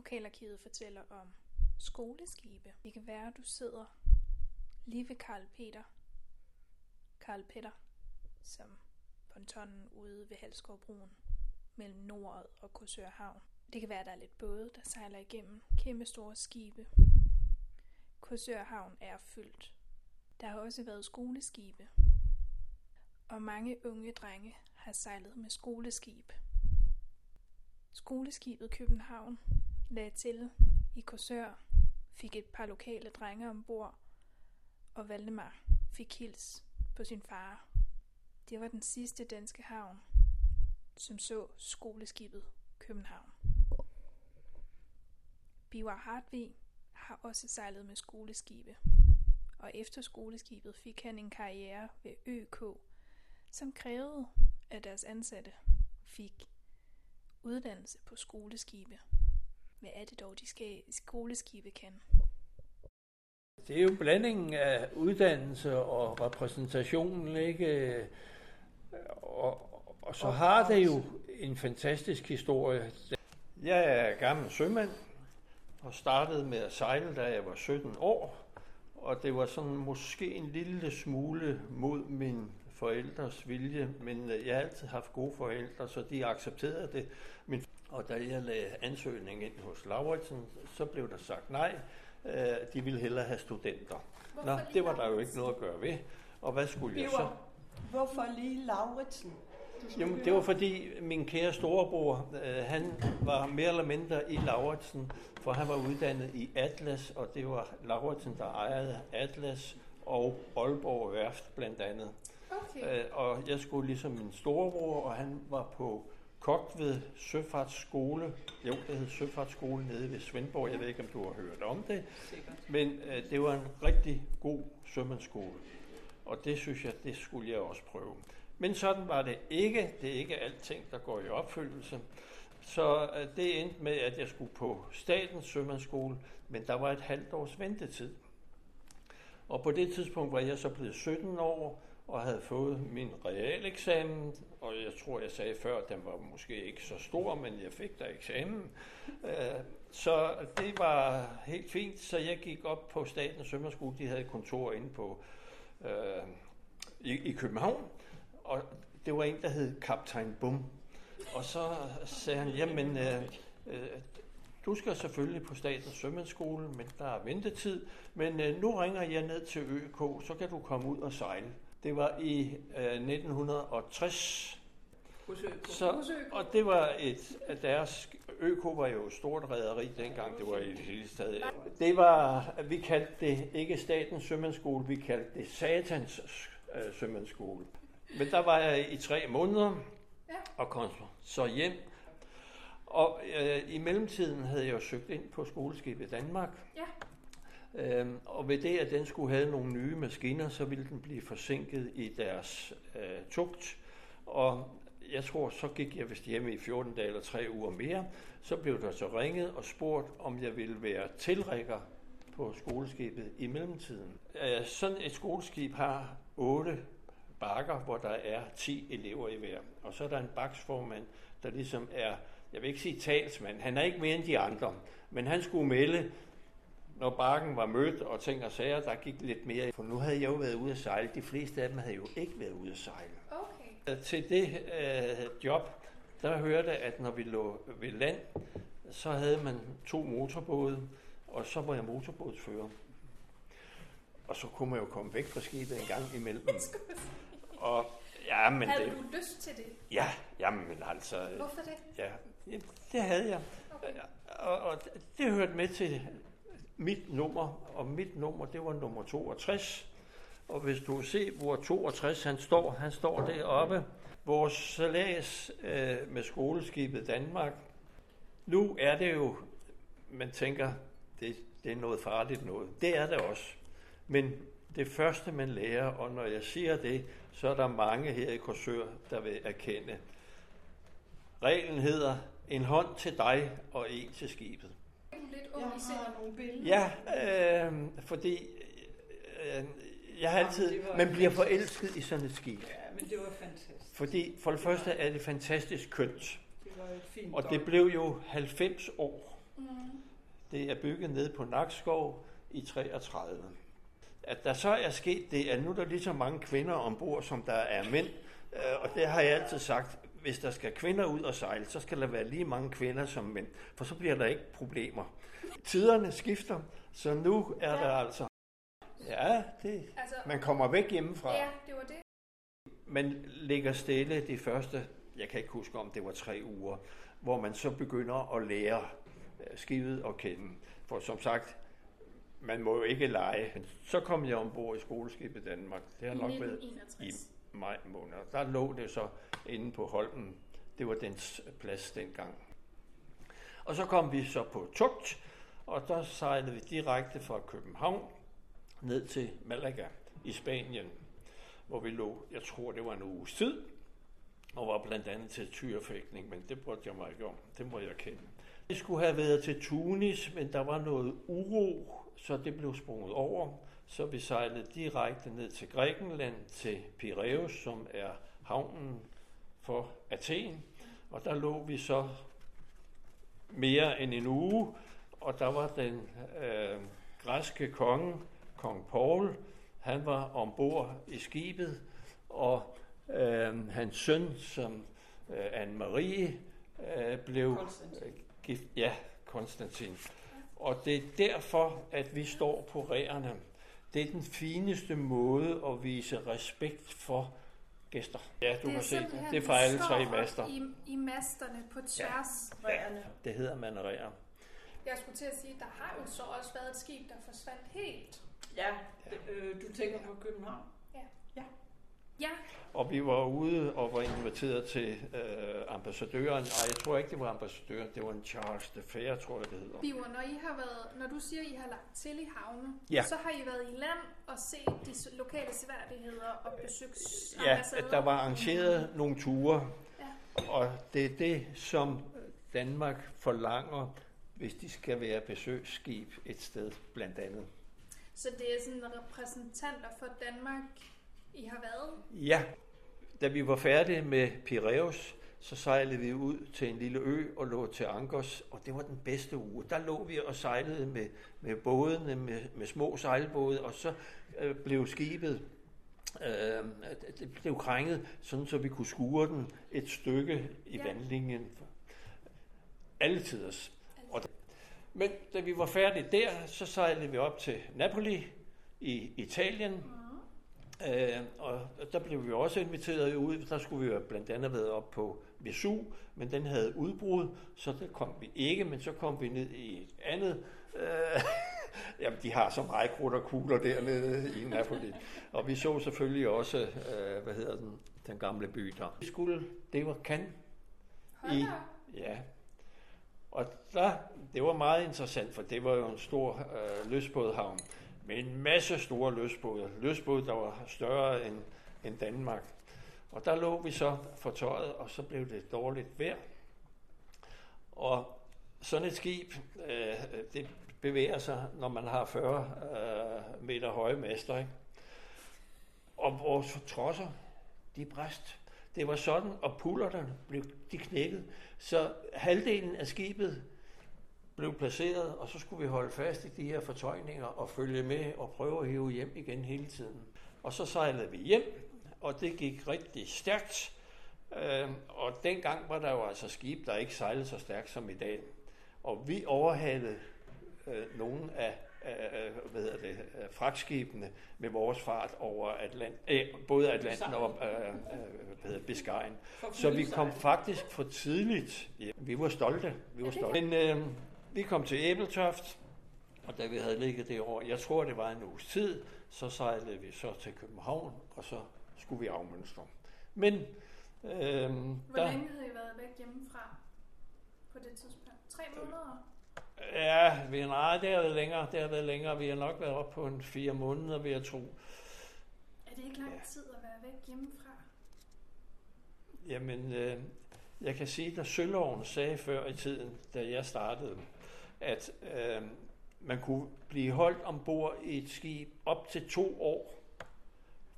Lokalarkivet fortæller om skoleskibe. Det kan være, at du sidder lige ved Karl Peter. Karl Peter, som pontonen ude ved Halskovbroen mellem Nord og Korsør Havn. Det kan være, at der er lidt både, der sejler igennem kæmpe store skibe. Korsør Havn er fyldt. Der har også været skoleskibe. Og mange unge drenge har sejlet med skoleskib. Skoleskibet København lagde til i Korsør, fik et par lokale drenge ombord, og Valdemar fik hils på sin far. Det var den sidste danske havn, som så skoleskibet København. Bivar Hartvig har også sejlet med skoleskibe, og efter skoleskibet fik han en karriere ved ØK, som krævede, at deres ansatte fik uddannelse på skoleskibe. Hvad er det dog, de skal skoleskibe kan? Det er jo blandingen af uddannelse og repræsentationen, ikke? Og, og så har det jo en fantastisk historie. Jeg er gammel sømand og startede med at sejle, da jeg var 17 år. Og det var sådan måske en lille smule mod min forældres vilje, men jeg har altid haft gode forældre, så de accepterede det. Men, og da jeg lagde ansøgningen ind hos Lauritsen, så blev der sagt nej. De ville hellere have studenter. Nå, det var der jo ikke noget at gøre ved. Og hvad skulle jeg så? Hvorfor lige Lauritsen? Jamen, det var fordi min kære storebror, øh, han var mere eller mindre i Lauritsen, for han var uddannet i Atlas, og det var Lauritsen, der ejede Atlas og Aalborg Værft blandt andet. Okay. Øh, og jeg skulle ligesom min storebror, og han var på kok ved Søfartsskole. Jo, det hed Søfartsskole nede ved Svendborg. Jeg ved ikke, om du har hørt om det. Men øh, det var en rigtig god sømandsskole. Og det synes jeg, det skulle jeg også prøve. Men sådan var det ikke. Det er ikke alting, der går i opfyldelse. Så øh, det endte med, at jeg skulle på Statens Sømandsskole, men der var et halvt års ventetid. Og på det tidspunkt var jeg så blevet 17 år, og havde fået min realeksamen, og jeg tror, jeg sagde før, at den var måske ikke så stor, men jeg fik der eksamen. Øh, så det var helt fint, så jeg gik op på Statens Sømmerskole. De havde et kontor inde på øh, i, i København, og det var en, der hed Kaptajn Bum. Og så sagde han, jamen, øh, øh, du skal selvfølgelig på Statens Sømandsskole, men der er ventetid. Men øh, nu ringer jeg ned til ØK, så kan du komme ud og sejle. Det var i øh, 1960. Så, og det var et af deres... ØK var jo stort rederi dengang, det var i det hele taget. Det var, vi kaldte det ikke Statens Sømandsskole, vi kaldte det Satans øh, Sømandsskole. Men der var jeg i tre måneder og kom så hjem. Og øh, i mellemtiden havde jeg jo søgt ind på skoleskibet Danmark. Ja. Øhm, og ved det, at den skulle have nogle nye maskiner, så ville den blive forsinket i deres øh, tugt. Og jeg tror, så gik jeg vist hjemme i 14 dage eller 3 uger mere. Så blev der så ringet og spurgt, om jeg ville være tilrækker på skoleskibet i mellemtiden. Øh, sådan et skoleskib har 8 bakker, hvor der er 10 elever i hver. Og så er der en baksformand, der ligesom er, jeg vil ikke sige talsmand, han er ikke mere end de andre, men han skulle melde, når bakken var mødt og ting og sager, der gik lidt mere. For nu havde jeg jo været ude at sejle. De fleste af dem havde jo ikke været ude at sejle. Okay. Til det øh, job, der hørte at når vi lå ved land, så havde man to motorbåde, og så var jeg motorbådsfører. Og så kunne man jo komme væk fra skibet en gang imellem. Og ja, men Havde det, du lyst til det? ja, jamen altså, Hvorfor det? ja, det havde jeg. Og, og det hørte med til mit nummer, og mit nummer, det var nummer 62. Og hvis du ser, hvor 62 han står, han står deroppe. Vores salas øh, med skoleskibet Danmark. Nu er det jo, man tænker, det, det er noget farligt noget. Det er det også. Men det første, man lærer, og når jeg siger det, så er der mange her i Korsør, der vil erkende. Reglen hedder, en hånd til dig og en til skibet. Lidt Jeg ung i sindet. har nogle billeder. Ja, øh, fordi øh, jeg har altid, var man bliver fantastisk. forelsket i sådan et skib. Ja, men det var fantastisk. Fordi for det første er det fantastisk kønt. Det var et fint Og det blev jo 90 år. Mm. Det er bygget ned på Nakskov i 33. At der så er sket det, at nu er der lige så mange kvinder ombord, som der er mænd. Øh, Og det har jeg altid sagt, hvis der skal kvinder ud og sejle, så skal der være lige mange kvinder som mænd, for så bliver der ikke problemer. Tiderne skifter, så nu er der altså... Ja, det, Altså, man kommer væk hjemmefra. ja, det var det. Man ligger stille de første, jeg kan ikke huske om det var tre uger, hvor man så begynder at lære øh, skibet at kende. For som sagt, man må jo ikke lege. Så kom jeg ombord i skoleskibet Danmark. Det har nok været 1961. i maj måned. Der lå det så inde på Holmen. Det var dens plads dengang. Og så kom vi så på tugt, og der sejlede vi direkte fra København ned til Malaga i Spanien, hvor vi lå, jeg tror det var en uges tid, og var blandt andet til tyrefægtning, men det brugte jeg mig ikke om. Det må jeg kende. Vi skulle have været til Tunis, men der var noget uro, så det blev sprunget over. Så vi sejlede direkte ned til Grækenland, til Piraeus, som er havnen for Athen. Og der lå vi så mere end en uge, og der var den øh, græske konge, kong Paul, han var ombord i skibet, og øh, hans søn, som øh, Anne-Marie, øh, blev Konstantin. gift. Ja, Konstantin. Og det er derfor, at vi står på ræerne. Det er den fineste måde at vise respekt for gæster. Ja, du det er kan se det. simpelthen, Det er fra alle tre master. I, I masterne på tværs. Rærende. Det hedder man ræer. Jeg skulle til at sige, der har jo så også været et skib, der forsvandt helt. Ja, det, øh, du tænker på København? Ja, Og vi var ude og var inviteret til øh, ambassadøren. Ej, jeg tror ikke, det var ambassadøren. Det var en Charles de Fair, tror jeg, det hedder. Biver, når I har været, når du siger, I har lagt til i havne, Ja. så har I været i land og set de lokale seværdigheder og besøgt Ja, der var arrangeret nogle ture, Ja. og det er det, som Danmark forlanger, hvis de skal være besøgsskib et sted, blandt andet. Så det er sådan repræsentanter for Danmark, I har været? Ja, da vi var færdige med Piraeus, så sejlede vi ud til en lille ø og lå til Ankers, og det var den bedste uge. Der lå vi og sejlede med, med bådene, med, med små sejlbåde, og så øh, blev skibet øh, det blev krænget, sådan så vi kunne skure den et stykke i Ja. vandlinjen. Alle tiders. Og, men da vi var færdige der, så sejlede vi op til Napoli i Italien, Mm. Øh, og der blev vi også inviteret ud. Der skulle vi jo blandt andet været op på Vesu, men den havde udbrud, så der kom vi ikke, men så kom vi ned i et andet. Øh, jamen, de har så meget krudt og kugler dernede i Napoli. Og vi så selvfølgelig også, øh, hvad hedder den, den gamle by der. Vi skulle, det var. Hold I-. Ja. Og der, det var meget interessant, for det var jo en stor øh, løsbådhavn med en masse store løsbåde. Løsbåde, der var større end, end Danmark. Og der lå vi så for tøjet, og så blev det dårligt vejr. Og sådan et skib, øh, det bevæger sig, når man har 40 øh, meter høje master. Ikke? Og vores trosser, de bræst. Det var sådan, og pullerne blev de knækket. Så halvdelen af skibet blev placeret, og så skulle vi holde fast i de her fortøjninger og følge med og prøve at hive hjem igen hele tiden. Og så sejlede vi hjem, og det gik rigtig stærkt. Øh, og dengang var der jo altså skib, der ikke sejlede så stærkt som i dag. Og vi overhalede øh, nogle af, af hvad hedder det, fragtskibene med vores fart over Atlant, øh, både Atlanten og øh, øh, hvad hedder, Biscayen. Så vi kom faktisk for tidligt. Ja, vi var stolte. Vi var stolte. Men øh, vi kom til Æbeltoft, og da vi havde ligget det år, jeg tror det var en uges tid, så sejlede vi så til København, og så skulle vi afmønstre. Men øh, Hvor der, længe havde I været væk hjemmefra på det tidspunkt? Tre måneder? ja, vi, nej, det har været længere. Det har været længere. Vi har nok været oppe på en fire måneder, vil jeg tro. Er det ikke lang Ja. tid at være væk hjemmefra? Jamen, øh, jeg kan sige, at Sølloven sagde før i tiden, da jeg startede, at øh, man kunne blive holdt ombord i et skib op til to år,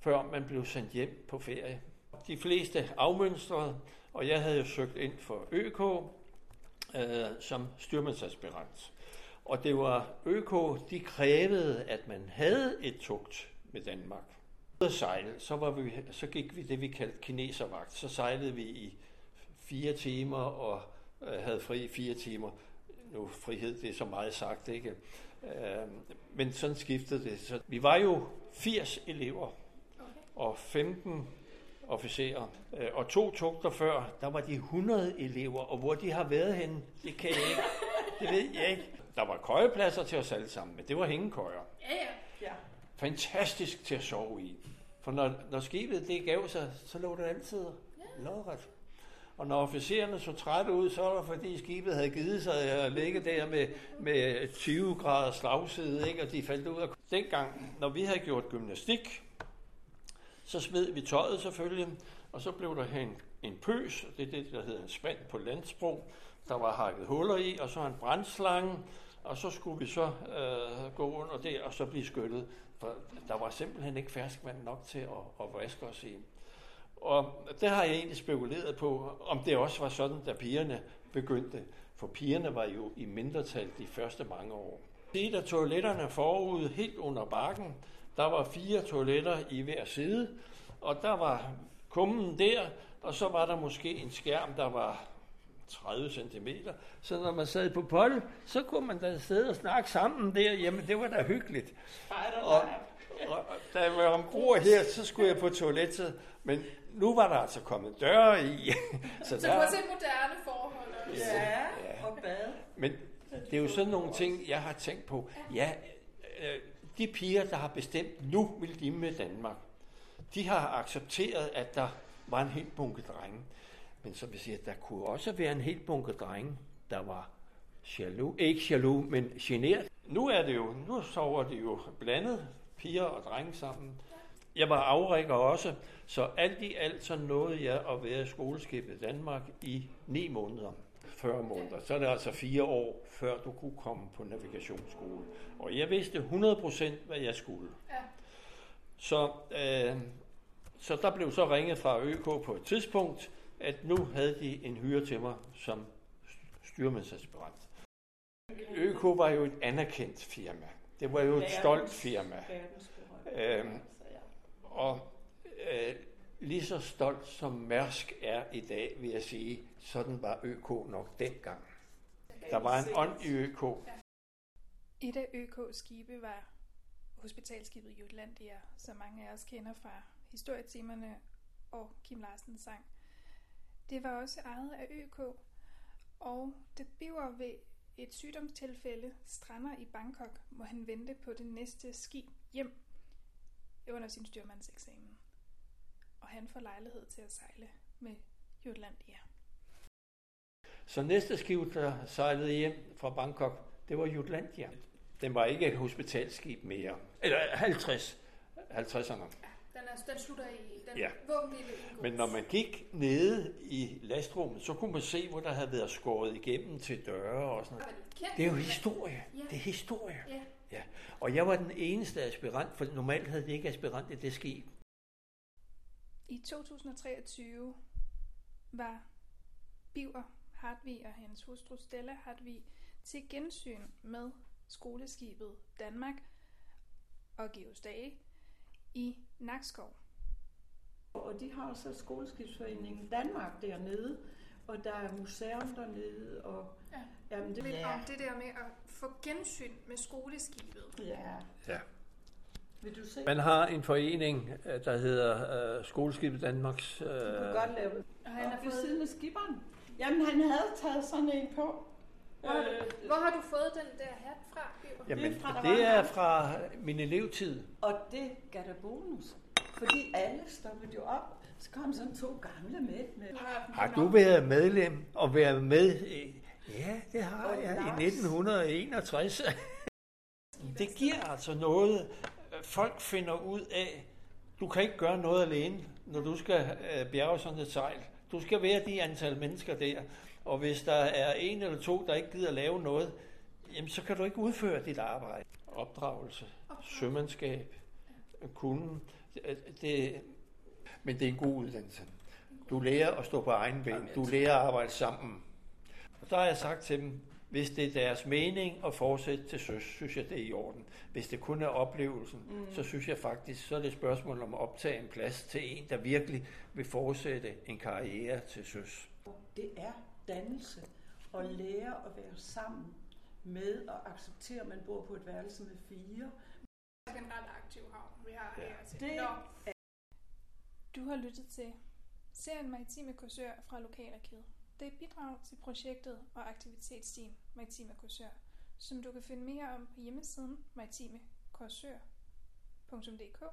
før man blev sendt hjem på ferie. De fleste afmønstrede, og jeg havde jo søgt ind for ØK, øh, som styrmandsaspirant. Og det var ØK, de krævede, at man havde et tugt med Danmark. At sejle, så, var vi, så gik vi det, vi kaldte kineservagt. Så sejlede vi i fire timer og øh, havde fri i fire timer. Nu frihed, det er så meget sagt, ikke? Øh, men sådan skiftede det. Så vi var jo 80 elever og 15 officerer. Øh, og to tugter før, der var de 100 elever, og hvor de har været henne, det kan jeg ikke. Det ved jeg ikke. Der var køjepladser til os alle sammen, men det var hængekøjer. Ja, ja. Ja. Fantastisk til at sove i. For når, når skibet det gav sig, så lå det altid lodret. Og når officererne så trætte ud, så var det fordi skibet havde givet sig at ligge der med, med 20 grader slagside, ikke? og de faldt ud af. Dengang, når vi havde gjort gymnastik, så smed vi tøjet selvfølgelig, og så blev der en, en pøs, det er det, der hedder en spand på landsprog, der var hakket huller i, og så en brændslange, og så skulle vi så øh, gå under det, og så blive skyllet. For der var simpelthen ikke ferskvand nok til at, at vaske os i. Og det har jeg egentlig spekuleret på, om det også var sådan, da pigerne begyndte. For pigerne var jo i mindretal de første mange år. Et af toiletterne forud, helt under bakken, der var fire toiletter i hver side, og der var kummen der, og så var der måske en skærm, der var 30 cm. Så når man sad på pol, så kunne man da sidde og snakke sammen der. Jamen, det var da hyggeligt. Og, og da jeg var om gror her, så skulle jeg på toilettet, men nu var der altså kommet døre i. så, så der... det var et moderne forhold også. Ja, ja, og bad. Men det er jo sådan nogle ting, jeg har tænkt på. Ja, øh, de piger, der har bestemt, nu vil de med Danmark, de har accepteret, at der var en helt bunke drenge. Men som vi siger, der kunne også være en helt bunke drenge, der var jaloux, ikke jaloux, men generet. Nu er det jo, nu sover de jo blandet, piger og drenge sammen. Jeg var afrækker også, så alt i alt så nåede jeg at være skoleskibet i Danmark i ni måneder. 40 måneder. Så er det altså fire år, før du kunne komme på navigationsskole. Og jeg vidste 100% hvad jeg skulle. Ja. Så, øh, så der blev så ringet fra ØK på et tidspunkt, at nu havde de en hyre til mig som styrmandsaspirant. ØK var jo et anerkendt firma. Det var jo et stolt firma. Øh, og øh, lige så stolt som Mærsk er i dag, vil jeg sige, sådan var ØK nok dengang. Der var en ånd i ØK. Et af ØK's skibe var hospitalskibet Jutlandia, som mange af os kender fra historietimerne og Kim Larsens sang. Det var også ejet af ØK, og det biver ved et sygdomstilfælde strander i Bangkok, må han vente på det næste skib hjem under sin styrmandseksamen. Og han får lejlighed til at sejle med Jutlandia. Så næste skib, der sejlede hjem fra Bangkok, det var Jutlandia. Den var ikke et hospitalskib mere. Eller 50. 50'erne. Den, er, den slutter i den Ja. Men når man gik nede i lastrummet, så kunne man se, hvor der havde været skåret igennem til døre og sådan noget. Det er jo historie. Ja. Det er historie. Ja. Ja. Og jeg var den eneste aspirant, for normalt havde det ikke aspirant i det skib. I 2023 var Biver Hartvig og hans hustru Stella Hartvig til gensyn med skoleskibet Danmark og Georg Stage i Nakskov. Og de har så skoleskibsforeningen Danmark dernede, og der er museum dernede, og Ja. jamen, det, Lidt ja. om det der med at få gensyn med skoleskibet. ja. Ja. Vil du se? Man har en forening, øh, der hedder uh, Skoleskibet Danmarks... Uh, Du kan godt lave det. Og han ved fået, siden af skiberen. Jamen, han havde taget sådan en på. Hvor, har Øh, du, hvor har du fået den der hat fra, Biver? jamen, det er fra, der det er fra min elevtid. Og det gav der bonus. Fordi alle stoppede jo op. Så kom sådan to gamle med. med Har du været medlem og været med? i- Ja, det har Og jeg Lars. i 1961. Det giver altså noget. Folk finder ud af, du kan ikke gøre noget alene, når du skal øh, bjerge sådan et sejl. Du skal være de antal mennesker der. Og hvis der er en eller to, der ikke gider lave noget, jamen så kan du ikke udføre dit arbejde. Opdragelse, sømandskab, kunden. Det, men det er en god uddannelse. Du lærer at stå på egen ben. Du lærer at arbejde sammen. Og der har jeg sagt til dem, hvis det er deres mening at fortsætte til søs, synes jeg, det er i orden. Hvis det kun er oplevelsen, mm. så synes jeg faktisk, så er det et spørgsmål om at optage en plads til en, der virkelig vil fortsætte en karriere til søs. Det er dannelse at lære at være sammen med at acceptere, at man bor på et værelse med fire. Det er en ret aktiv havn, vi har Ja. her til. Det er Du har lyttet til serien Maritime Kursør fra Lokalarkivet. Det er bidrag til projektet og aktivitetsteam Maritime Korsør, som du kan finde mere om på hjemmesiden maritimekorsør.dk.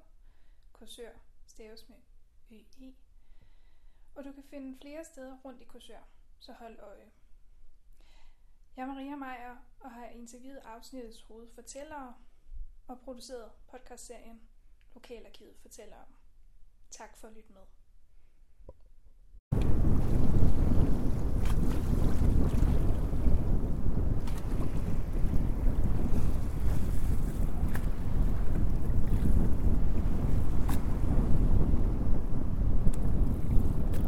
Korsør staves med øi. E. Og du kan finde flere steder rundt i Korsør, så hold øje. Jeg er Maria Meier og har interviewet afsnittets hovedfortællere og produceret podcastserien Lokalarkivet fortæller om. Tak for at lytte med.